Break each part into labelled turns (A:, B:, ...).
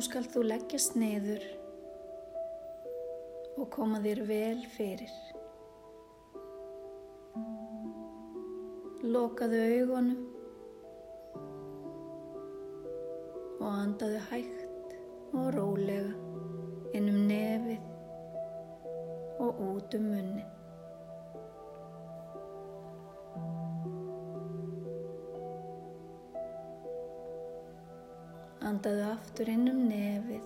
A: Nú skal þú leggjast niður og koma þér vel fyrir. Lokaðu augunum og andaðu hægt og rólega inn um nefið og út um munnin. Andaðu aftur inn um nefið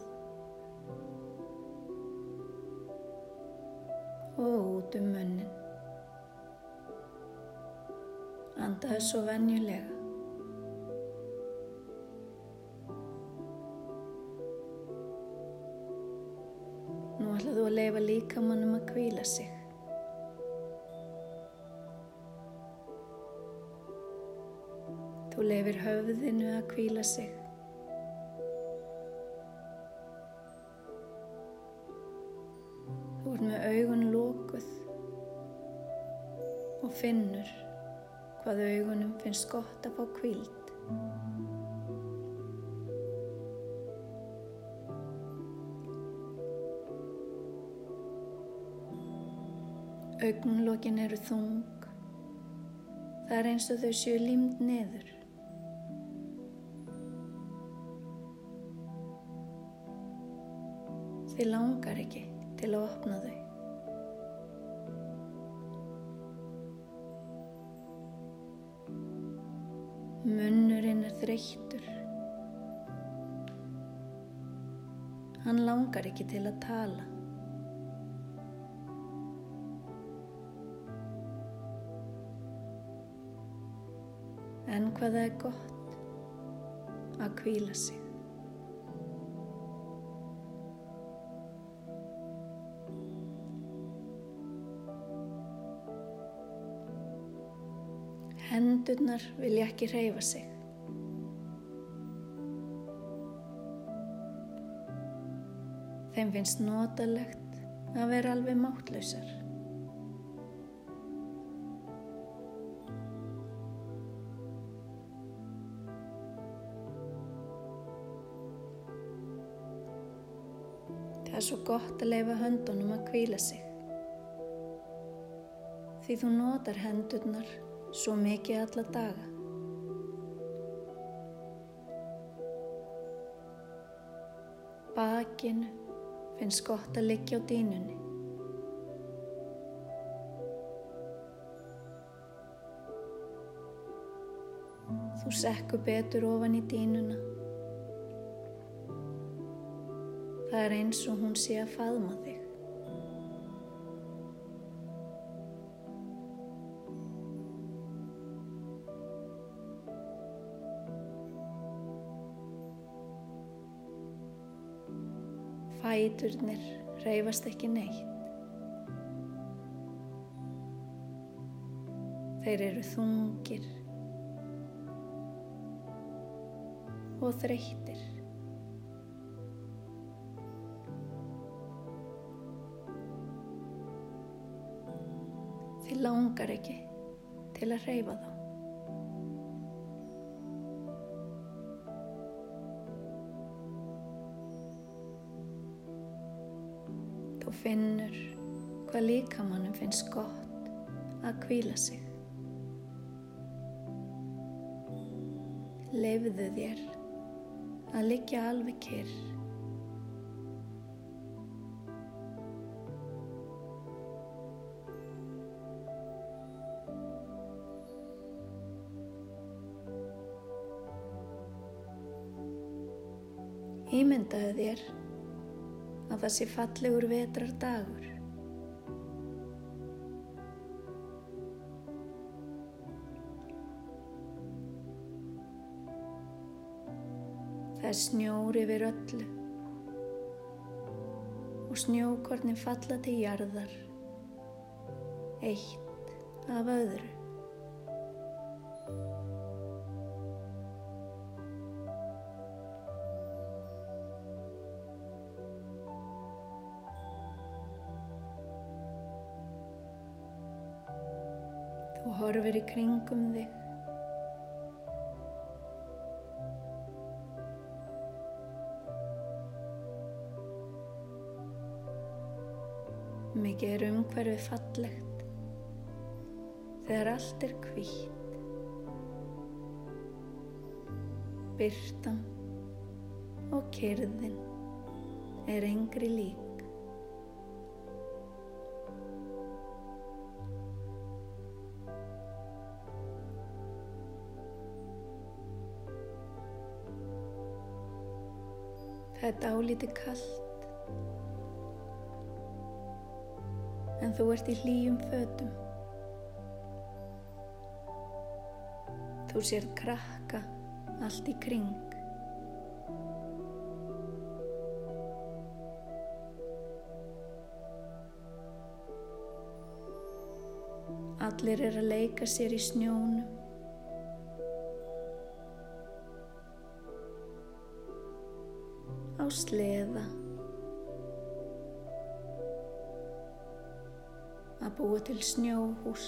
A: og út um munnin. Andaðu svo venjulega. Nú ætlaðu að leifa líkamannum að kvíla sig. Þú leifir höfðinu að kvíla sig. Finnur hvað augunum finnst gott að fá kvíld. Augnlokin eru þung. Það er eins og þau séu límd niður. Þið langar ekki til að opna þau. Munnurinn er þreyttur. Hann langar ekki til að tala. En hvað það er gott að kvíla sig. Hendurnar vilja ekki hreyfa sig. Þeim finnst notalegt að vera alveg máttlausar. Það er svo gott að leifa höndunum að kvíla sig. Því þú notar hendurnar svo mikið alla daga. Bakinu finnst gott að liggja á dýnunni. Þú sekkur betur ofan í dýnuna. Það er eins og hún sé að faðma þig. Fæturnir reyfast ekki neitt. Þeir eru þungir og þreyttir. Þið langar ekki til að reyfa þá. Þú finnur hvað líkamannum finnst gott að kvíla sig. Leifðu þér að liggja alveg kyrr. Ímyndaðu þér að það sé fallegur vetrar dagur. Það er snjór yfir öllu og snjókornin falla til jarðar, eitt af öðru. horfir í kringum þig. Mikið er umhverfið fallegt þegar allt er kvítt. Byrtan og kyrðin er engri lík. Það er dálítið kallt en þú ert í hlýjum fötum. Þú sér krakka allt í kring. Allir er að leika sér í snjónum. Á sleða að búa til snjóhús.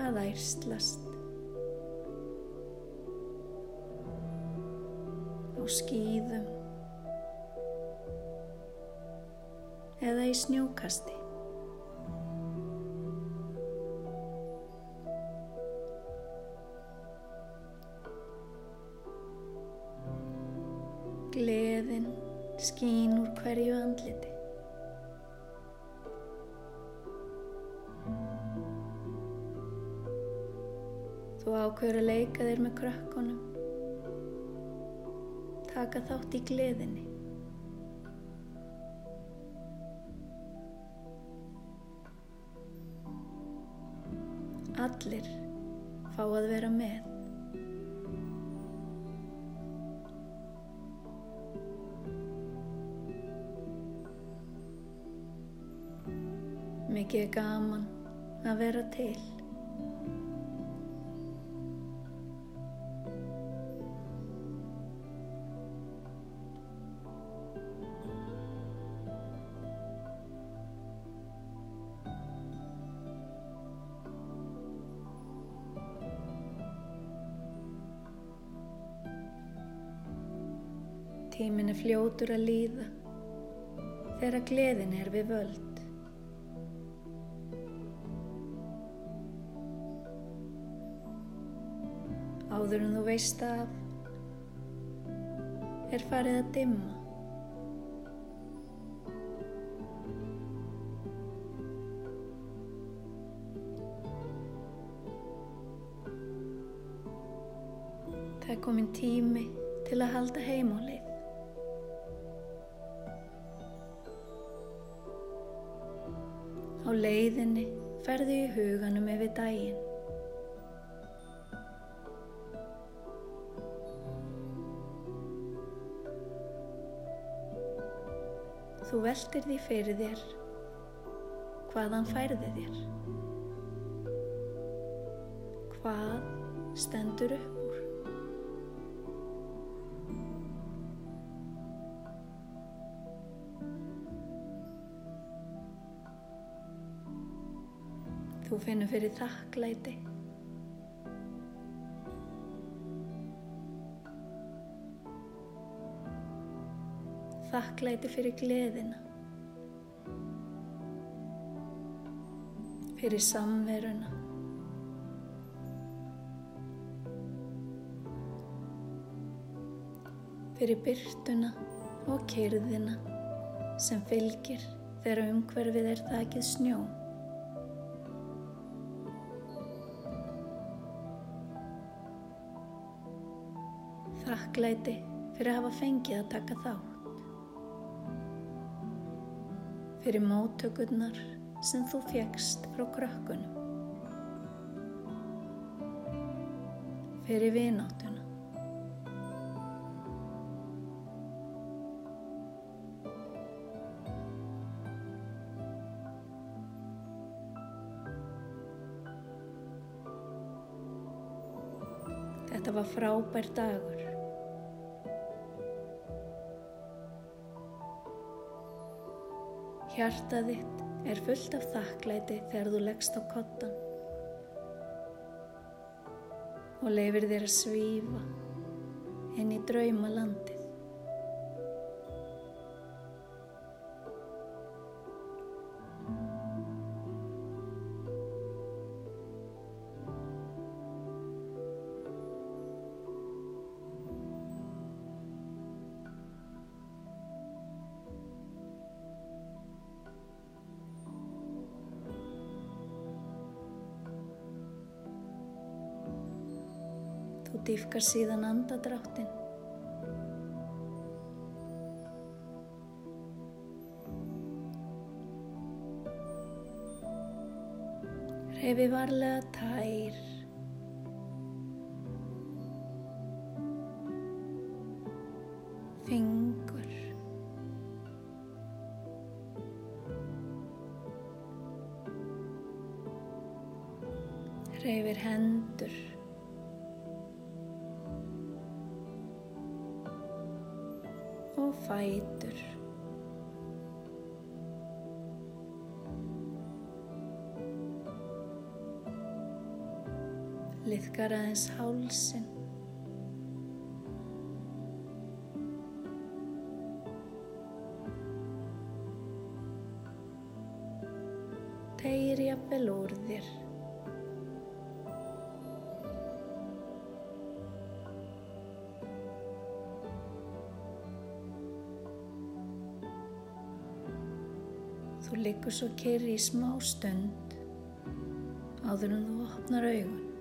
A: Að ærslast. Á skýðum eða í snjókasti Gleðin skín úr hverju andliti. Þú ákveður að leika þér með krökkunum. Taka þátt í gleðinni. Allir fá að vera með. Mikið er gaman að vera til. Tímin er fljótur að líða þegar gleðin er við völd. Áður en þú veist að er farið að dimma. Það er komin tími til að halda heimálið. Á leiðinni ferðu í huganum yfir daginn. Þú veltir því fyrir þér hvaðan færði þér. Hvað stendur upp úr? Þú finnur fyrir þakklæti. Þakklæti fyrir gleðina, fyrir samveruna, fyrir byrtuna og kyrðina sem fylgir þegar umhverfið er þakið snjó. Þakklæti fyrir að hafa fengið að taka þá. Fyrir móttökurnar sem þú fjekst frá krökkunum. Fyrir vináttuna. Þetta var frábær dagur. Hjartað þitt er fullt af þakklæti þegar þú leggst á kottan og leifir þér að svífa inn í draumalandið. Þú dýfkar síðan andadráttin. Reyfi varlega tær. Og fætur. Liðkar aðeins hálsin. Tegir jafnvel úr þér. Liggur svo kyrri í smá stund áður en þú opnar augun.